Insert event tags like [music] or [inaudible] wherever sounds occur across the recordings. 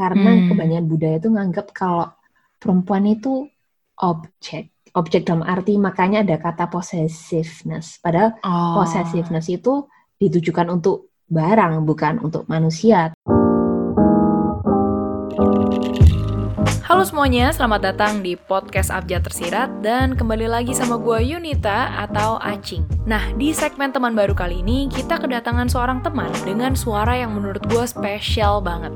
karena Hmm. kebanyakan budaya itu nganggap kalau perempuan itu objek objek dalam arti makanya ada kata possessiveness padahal Oh. possessiveness itu ditujukan untuk barang bukan untuk manusia Halo semuanya, selamat datang di podcast Abjad Tersirat dan kembali lagi sama gue Yunita atau Acing. Nah, di segmen teman baru kali ini kita kedatangan seorang teman dengan suara yang menurut gue spesial banget.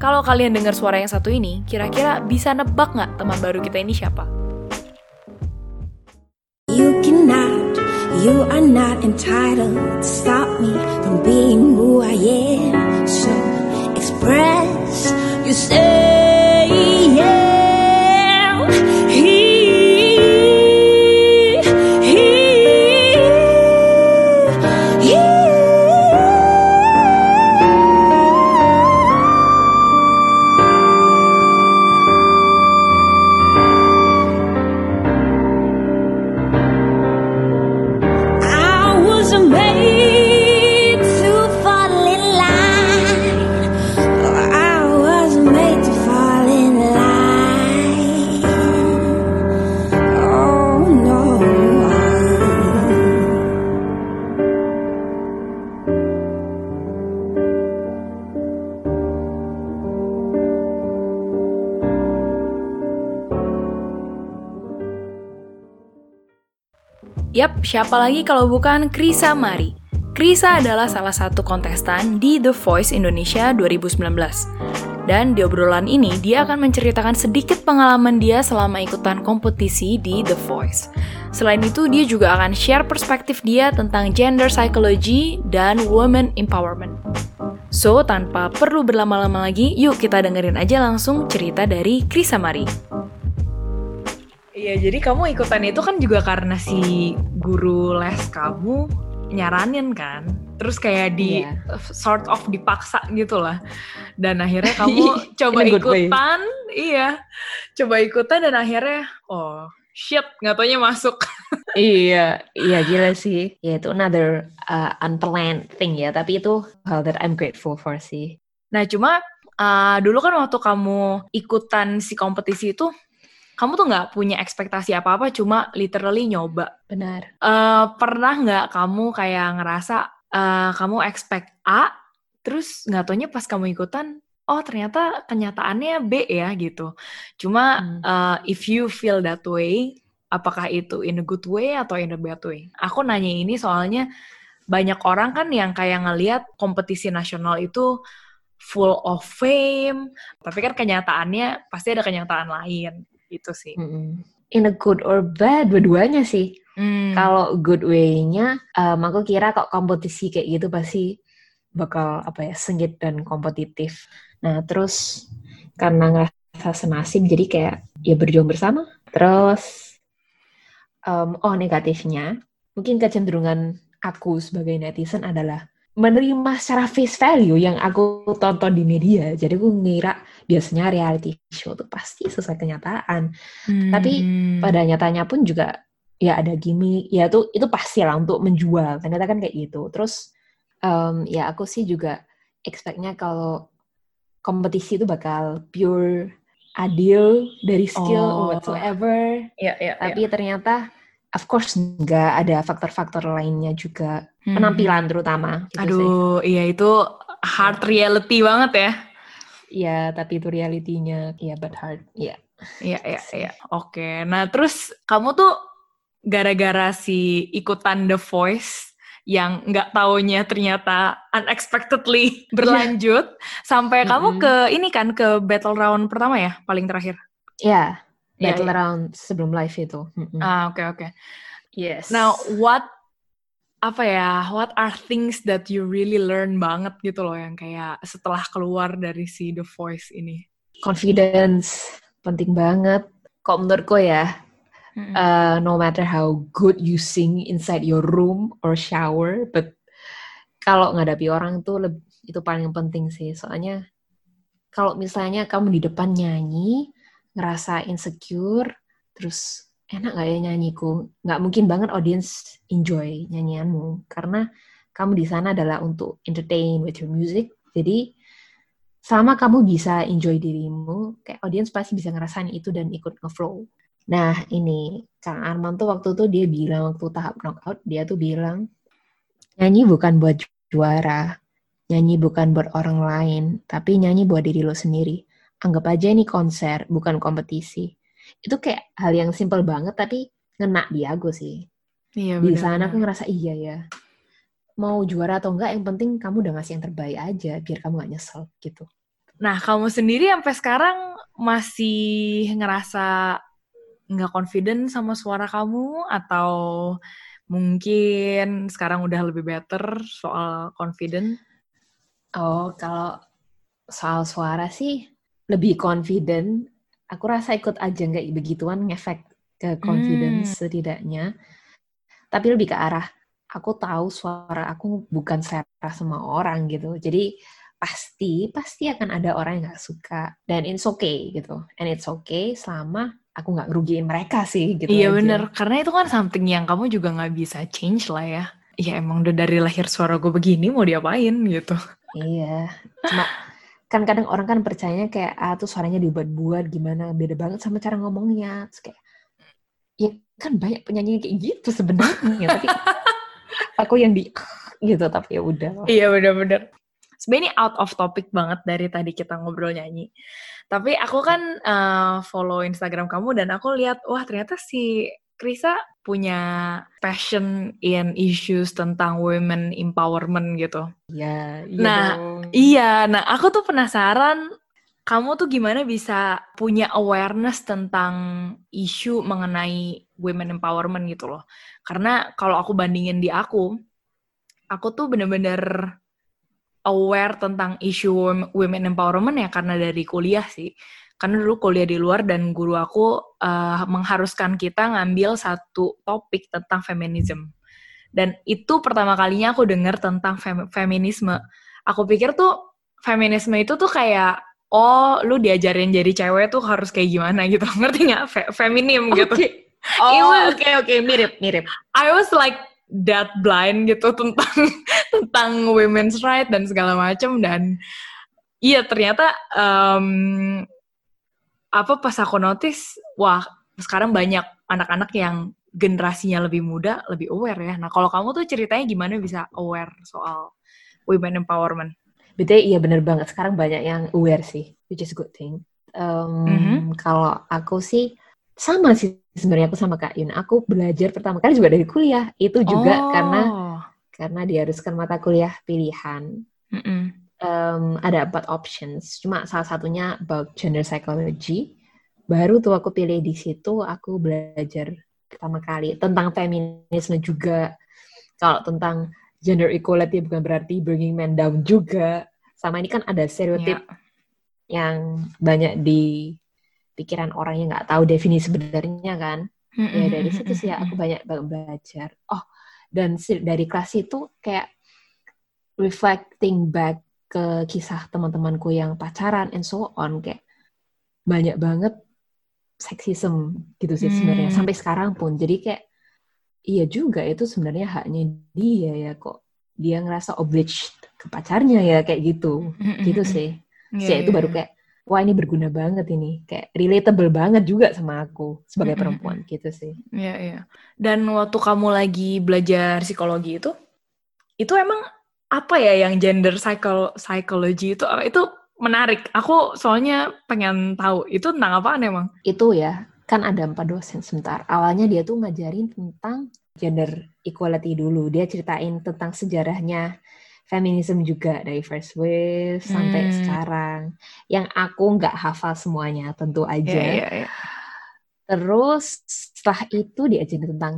Kalau kalian dengar suara yang satu ini, kira-kira bisa nebak nggak teman baru kita ini siapa? You cannot, you are not entitled to stop me from being who I am. So express you Yap, siapa lagi kalau bukan Krisa Mari. Krisa adalah salah satu kontestan di The Voice Indonesia 2019. Dan di obrolan ini, dia akan menceritakan sedikit pengalaman dia selama ikutan kompetisi di The Voice. Selain itu, dia juga akan share perspektif dia tentang gender psychology dan women empowerment. So, tanpa perlu berlama-lama lagi, yuk kita dengerin aja langsung cerita dari Krisa Mari. Iya, jadi kamu ikutan itu kan juga karena si guru les kamu nyaranin kan. Terus kayak di Iya. sort of dipaksa gitu lah. Dan akhirnya kamu [laughs] coba ikutan, iya. Coba ikutan dan akhirnya oh shit, nggak taunya masuk. [laughs] iya iya gila sih ya itu another uh, unplanned thing ya tapi itu hal that I'm grateful for sih Nah, cuma uh, dulu kan waktu kamu ikutan si kompetisi itu kamu tuh nggak punya ekspektasi apa-apa, cuma literally nyoba. benar Eh, pernah nggak kamu kayak ngerasa eh, kamu expect A, terus nggak taunya pas kamu ikutan, oh ternyata kenyataannya B ya gitu. Cuma Hmm. eh, if you feel that way, apakah itu in a good way atau in a bad way? Aku nanya ini soalnya banyak orang kan yang kayak ngelihat kompetisi nasional itu full of fame, tapi kan kenyataannya pasti ada kenyataan lain gitu sih. Mm-mm. in a good or bad dua-duanya sih Hmm. Kalau good way-nya, um, aku kira kok kompetisi kayak gitu pasti bakal apa ya sengit dan kompetitif. Nah terus karena ngerasa senasib jadi kayak ya berjuang bersama. Terus um, oh negatifnya mungkin kecenderungan aku sebagai netizen adalah menerima secara face value yang aku tonton di media. Jadi aku ngira biasanya reality show tuh pasti sesuai kenyataan. Tapi Hmm. pada nyatanya pun juga ya ada gimmick ya itu itu pasti lah untuk menjual ternyata kan kayak gitu terus em, ya aku sih juga expectnya kalau kompetisi itu bakal pure adil dari skill Oh. whatsoever ya, ya, tapi ternyata of course nggak ada faktor-faktor lainnya juga Hmm. penampilan terutama gitu sih. Aduh, iya itu hard reality banget ya. ya tapi itu realitinya ya but hard ya Iya, iya, iya. Oke. Nah, terus kamu tuh gara-gara si ikutan The Voice yang nggak taunya ternyata unexpectedly [laughs] berlanjut sampai kamu Mm-mm. ke ini kan ke battle round pertama ya, paling terakhir. ya Iya, battle iya. round sebelum live itu Mm-mm. Ah, oke, oke. yes Now, what apa ya? What are things that you really learn banget gitu loh yang kayak setelah keluar dari si The Voice ini? confidence penting banget. Kok menurutku ya, uh, no matter how good you sing inside your room or shower, but kalau ngadapi orang tuh leb- itu paling penting sih. Soalnya kalau misalnya kamu di depan nyanyi, ngerasa insecure, terus enak gak ya nyanyiku? Nggak mungkin banget audience enjoy nyanyianmu karena kamu di sana adalah untuk entertain with your music. Jadi selama kamu bisa enjoy dirimu, kayak audiens pasti bisa ngerasain itu dan ikut ngeflow. Nah, ini Kang Arman tuh waktu tuh dia bilang waktu tahap knockout dia tuh bilang nyanyi bukan buat juara, nyanyi bukan buat orang lain, tapi nyanyi buat diri lo sendiri. Anggap aja ini konser, bukan kompetisi. Itu kayak hal yang simple banget tapi ngena di aku sih. Iya, Di sana aku ngerasa iya ya. Mau juara atau enggak, yang penting kamu udah ngasih yang terbaik aja, biar kamu gak nyesel gitu. Nah, kamu sendiri sampai sekarang masih ngerasa nggak confident sama suara kamu atau mungkin sekarang udah lebih better soal confident? Oh, kalau soal suara sih lebih confident. Aku rasa ikut aja nggak begituan ngefek ke confidence setidaknya. Tapi lebih ke arah aku tahu suara aku bukan selera semua orang gitu. Jadi pasti pasti akan ada orang yang nggak suka dan it's okay gitu. And it's okay selama aku nggak ngerugiin mereka sih gitu. iya aja. bener, karena itu kan something yang kamu juga nggak bisa change lah ya. Ya emang udah dari lahir suara gue begini mau diapain gitu. Iya, cuma kan kadang orang kan percayanya kayak ah tuh suaranya dibuat-buat gimana beda banget sama cara ngomongnya. Terus kayak ya kan banyak penyanyi kayak gitu sebenarnya, tapi [laughs] aku yang di gitu tapi ya udah. Iya bener-bener. Sebenarnya ini out of topic banget dari tadi kita ngobrol nyanyi. Tapi aku kan eh, follow Instagram kamu dan aku lihat wah ternyata si Krisa punya passion in issues tentang women empowerment gitu. Iya, iya Nah, dong. Iya, nah aku tuh penasaran kamu tuh gimana bisa punya awareness tentang isu mengenai women empowerment gitu loh. Karena kalau aku bandingin di aku, aku tuh bener-bener aware tentang isu wom- women empowerment ya karena dari kuliah sih. Karena dulu kuliah di luar dan guru aku eh, mengharuskan kita ngambil satu topik tentang feminism. Dan itu pertama kalinya aku dengar tentang fem- feminisme. Aku pikir tuh feminisme itu tuh kayak oh lu diajarin jadi cewek tuh harus kayak gimana gitu. [laughs] Ngerti nggak? Fe- feminim gitu. Oke. [laughs] It Oh, oke oke mirip mirip. I was like that blind gitu tentang [laughs] tentang women's right dan segala macam dan iya ternyata em, apa pas aku notice wah sekarang banyak anak-anak yang generasinya lebih muda lebih aware ya. Nah kalau kamu tuh ceritanya gimana bisa aware soal women empowerment? Betul, iya bener banget. Sekarang banyak yang aware sih, which is a good thing. Em, Mhm. Kalau aku sih sama sih sebenarnya aku sama Kak Yun. Aku belajar pertama kali juga dari kuliah. Itu juga Oh. karena karena diharuskan mata kuliah pilihan. Mm-mm. Em, ada empat options. Cuma salah satunya about gender psychology. Baru tuh aku pilih di situ. Aku belajar pertama kali tentang feminisme juga. Kalau tentang gender equality bukan berarti bringing men down juga. Sama ini kan ada stereotip Ya. yang banyak di pikiran orang yang nggak tahu definisi sebenarnya kan. Ya dari situ sih ya aku banyak banget belajar. Oh, dan dari kelas itu kayak reflecting back ke kisah teman-temanku yang pacaran and so on kayak banyak banget seksism gitu sih sebenarnya Hmm. sampai sekarang pun. Jadi kayak iya juga itu sebenarnya haknya dia ya kok dia ngerasa obliged ke pacarnya ya kayak gitu. Gitu sih. Iya, Sih itu iya, baru iya. kayak wah ini berguna banget ini kayak relatable banget juga sama aku sebagai perempuan gitu sih. Iya, iya. Dan waktu kamu lagi belajar psikologi itu, itu emang apa ya yang gender psycho psychology itu itu menarik. Aku soalnya pengen tahu itu tentang apaan emang? Itu ya kan ada empat dosen sebentar. Awalnya dia tuh ngajarin tentang gender equality dulu. Dia ceritain tentang sejarahnya feminisme juga dari first wave sampai Hmm. sekarang. Yang aku nggak hafal semuanya tentu aja. Iya, iya, iya. Terus setelah itu diajarin tentang,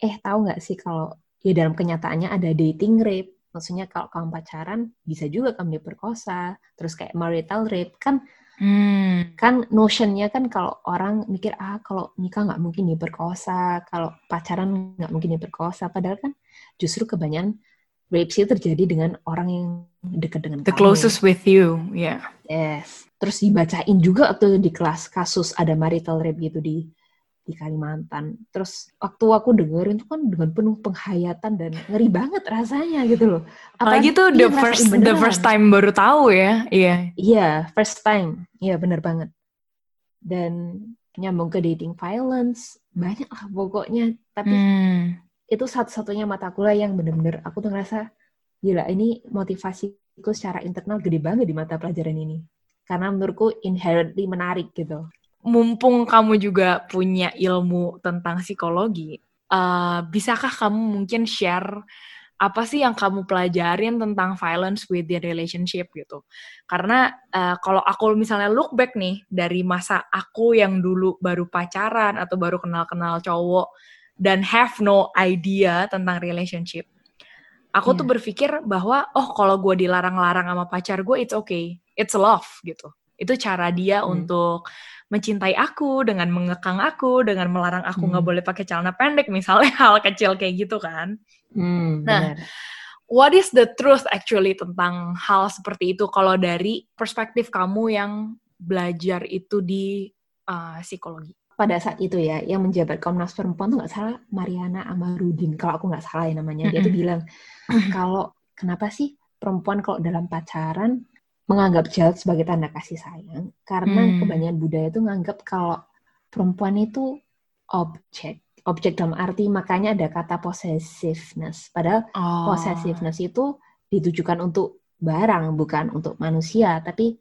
eh tahu nggak sih kalau ya dalam kenyataannya ada dating rape. Maksudnya kalau kamu pacaran bisa juga kamu diperkosa. Terus kayak marital rape kan Hmm. kan notionnya kan kalau orang mikir ah kalau nikah nggak mungkin diperkosa, kalau pacaran nggak mungkin diperkosa. Padahal kan justru kebanyakan rape sih terjadi dengan orang yang dekat dengan The kamu. closest with you, ya. Yes. Terus dibacain juga tuh di kelas kasus ada marital rape gitu di di Kalimantan. Terus waktu aku dengerin itu kan dengan penuh penghayatan dan ngeri banget rasanya gitu loh. Apalagi tuh the first the first time baru tahu ya. Iya. Iya, first time. Iya, bener banget. Dan nyambung ke dating violence, banyak lah pokoknya. Tapi hmm. itu satu-satunya mata kuliah yang bener-bener aku tuh ngerasa, gila ini motivasiku secara internal gede banget di mata pelajaran ini. Karena menurutku inherently menarik gitu mumpung kamu juga punya ilmu tentang psikologi, uh, bisakah kamu mungkin share apa sih yang kamu pelajarin tentang violence within relationship gitu? Karena uh, kalau aku misalnya look back nih dari masa aku yang dulu baru pacaran atau baru kenal-kenal cowok dan have no idea tentang relationship, aku yeah. tuh berpikir bahwa oh kalau gue dilarang-larang sama pacar gue it's okay, it's love gitu. Itu cara dia hmm. untuk mencintai aku dengan mengekang aku dengan melarang aku nggak hmm. boleh pakai celana pendek misalnya [laughs] hal kecil kayak gitu kan. Hmm, nah what is the truth actually tentang hal seperti itu? Kalau dari perspektif kamu yang belajar itu di uh, psikologi. Pada saat itu ya yang menjabat Komnas Perempuan tuh nggak salah Mariana Amarudin kalau aku nggak salah ya namanya. Dia tuh bilang kalau kenapa sih perempuan kalau dalam pacaran menganggap child sebagai tanda kasih sayang karena hmm. kebanyakan budaya itu menganggap kalau perempuan itu objek objek dalam arti makanya ada kata possessiveness padahal oh. possessiveness itu ditujukan untuk barang bukan untuk manusia tapi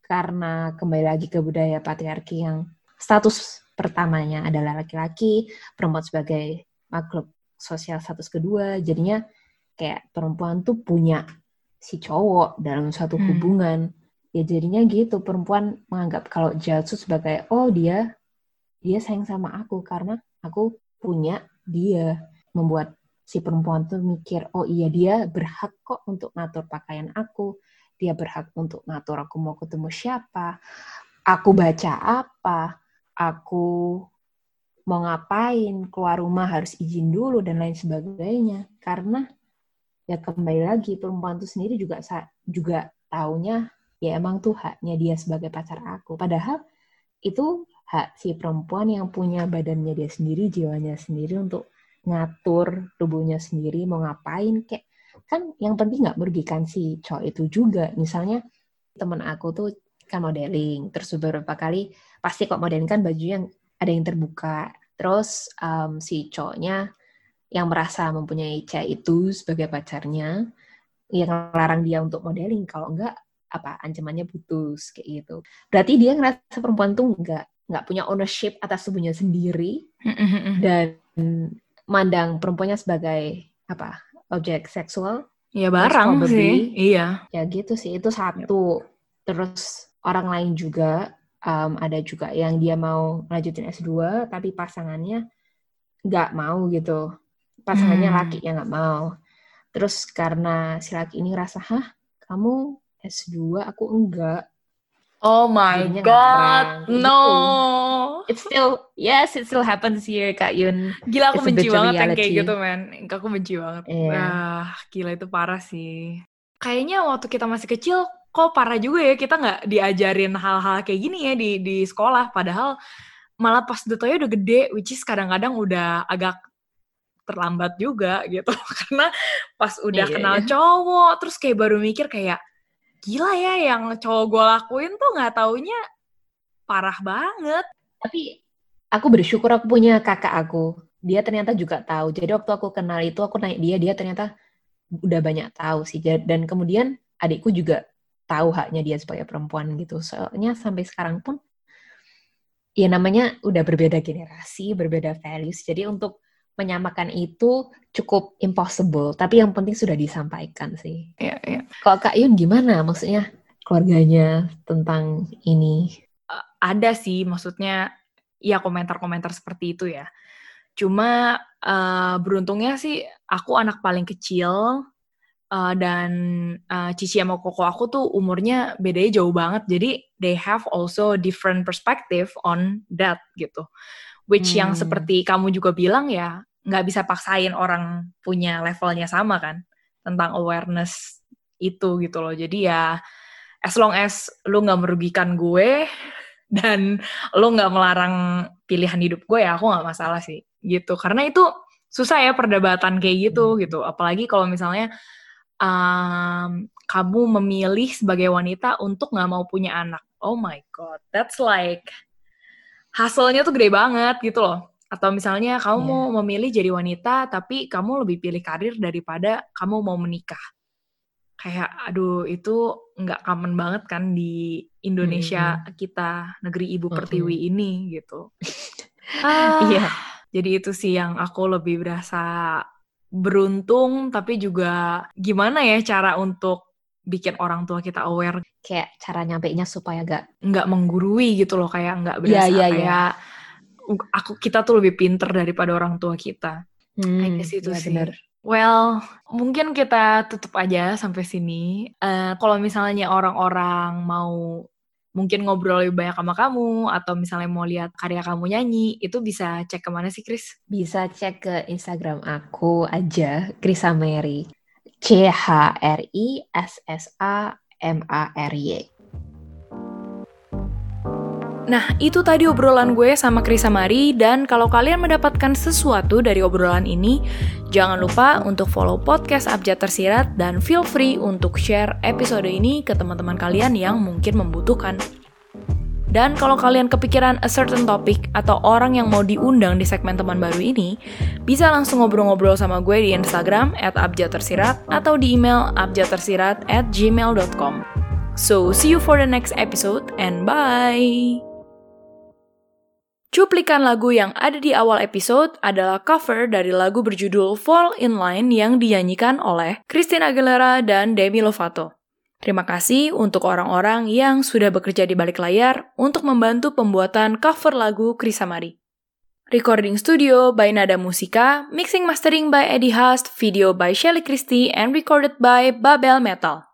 karena kembali lagi ke budaya patriarki yang status pertamanya adalah laki-laki perempuan sebagai makhluk sosial status kedua jadinya kayak perempuan tuh punya si cowok dalam suatu hmm. hubungan. Ya jadinya gitu perempuan menganggap kalau Jalsu sebagai oh dia dia sayang sama aku karena aku punya dia. Membuat si perempuan tuh mikir oh iya dia berhak kok untuk ngatur pakaian aku. Dia berhak untuk ngatur aku mau ketemu siapa aku baca apa aku mau ngapain keluar rumah harus izin dulu dan lain sebagainya. Karena ya kembali lagi perempuan itu sendiri juga juga taunya ya emang tuh haknya dia sebagai pacar aku. Padahal itu hak si perempuan yang punya badannya dia sendiri jiwanya sendiri untuk ngatur tubuhnya sendiri mau ngapain kayak kan yang penting nggak merugikan si cowok itu juga. Misalnya temen aku tuh kan modeling terus beberapa kali pasti kok modeling kan baju yang ada yang terbuka. Terus um, si cowoknya yang merasa mempunyai cewek itu sebagai pacarnya yang larang dia untuk modeling. Kalau enggak apa ancamannya putus kayak gitu. Berarti dia ngerasa perempuan tuh enggak nggak punya ownership atas tubuhnya sendiri dan mandang perempuannya sebagai apa objek seksual. Ya barang sih iya. Ya gitu sih itu satu. Terus orang lain juga um, ada juga yang dia mau lanjutin S2 tapi pasangannya nggak mau gitu pasangannya hmm. laki yang nggak mau terus karena si laki ini rasa hah kamu S2 aku enggak Oh my Jadinya god, gitu. no. It's still, yes, it still happens here, Kak Yun. Gila aku benci banget yang kayak gitu, man. Aku benci banget. Yeah. Ah, gila itu parah sih. Kayaknya waktu kita masih kecil, kok parah juga ya kita nggak diajarin hal-hal kayak gini ya di di sekolah. Padahal malah pas detoya udah gede, which is kadang-kadang udah agak terlambat juga gitu. [laughs] Karena pas udah iya, kenal iya. cowok terus kayak baru mikir kayak gila ya yang cowok gue lakuin tuh nggak taunya parah banget. Tapi aku bersyukur aku punya kakak aku. Dia ternyata juga tahu. Jadi waktu aku kenal itu aku naik dia dia ternyata udah banyak tahu sih. Dan kemudian adikku juga tahu haknya dia sebagai perempuan gitu. Soalnya sampai sekarang pun ya namanya udah berbeda generasi berbeda values. Jadi untuk menyamakan itu cukup impossible, tapi yang penting sudah disampaikan sih. Iya, iya. Kalau Kak Yun gimana? Maksudnya keluarganya tentang ini? Uh, ada sih, maksudnya ya komentar-komentar seperti itu ya. Cuma uh, beruntungnya sih aku anak paling kecil uh, dan uh, Cici sama Koko aku tuh umurnya bedanya jauh banget. Jadi they have also different perspective on that gitu. Which hmm. yang seperti kamu juga bilang ya nggak bisa paksain orang punya levelnya sama kan tentang awareness itu gitu loh. Jadi ya as long as lu nggak merugikan gue [laughs] dan lo nggak melarang pilihan hidup gue ya aku nggak masalah sih gitu. Karena itu susah ya perdebatan kayak gitu Hmm. gitu. Apalagi kalau misalnya um, kamu memilih sebagai wanita untuk nggak mau punya anak. Oh my god that's like hasilnya tuh gede banget gitu loh atau misalnya kamu Iya. mau memilih jadi wanita tapi kamu lebih pilih karir daripada kamu mau menikah kayak aduh itu nggak common banget kan di Indonesia kita negeri ibu pertiwi ini gitu [laughs] ah, Iya. jadi itu sih yang aku lebih berasa beruntung tapi juga gimana ya cara untuk bikin orang tua kita aware Kayak cara nyampainya supaya gak nggak menggurui gitu loh kayak nggak berasa Iya, iya, iya. kayak aku kita tuh lebih pinter daripada orang tua kita. I hmm, guess itu iya sih. bener. Well, mungkin kita tutup aja sampai sini. Eh, kalau misalnya orang-orang mau mungkin ngobrol lebih banyak sama kamu atau misalnya mau lihat karya kamu nyanyi, itu bisa cek ke mana sih, Chris? Bisa cek ke Instagram aku aja, Krisa Mary. C H R I S S A M A R Y. Nah, itu tadi obrolan gue sama Krisa Mari, dan kalau kalian mendapatkan sesuatu dari obrolan ini, jangan lupa untuk follow podcast Abjad Tersirat dan feel free untuk share episode ini ke teman-teman kalian yang mungkin membutuhkan. Dan kalau kalian kepikiran a certain topic atau orang yang mau diundang di segmen teman baru ini, bisa langsung ngobrol-ngobrol sama gue di Instagram at abjadtersirat atau di email abjadtersirat at gmail.com. So, see you for the next episode and bye! Cuplikan lagu yang ada di awal episode adalah cover dari lagu berjudul Fall in Line yang dinyanyikan oleh Christina Aguilera dan Demi Lovato. Terima kasih untuk orang-orang yang sudah bekerja di balik layar untuk membantu pembuatan cover lagu Krisamari. Recording studio by Nada Musika, mixing mastering by Eddie Hast, video by Shelly Christie, and recorded by Babel Metal.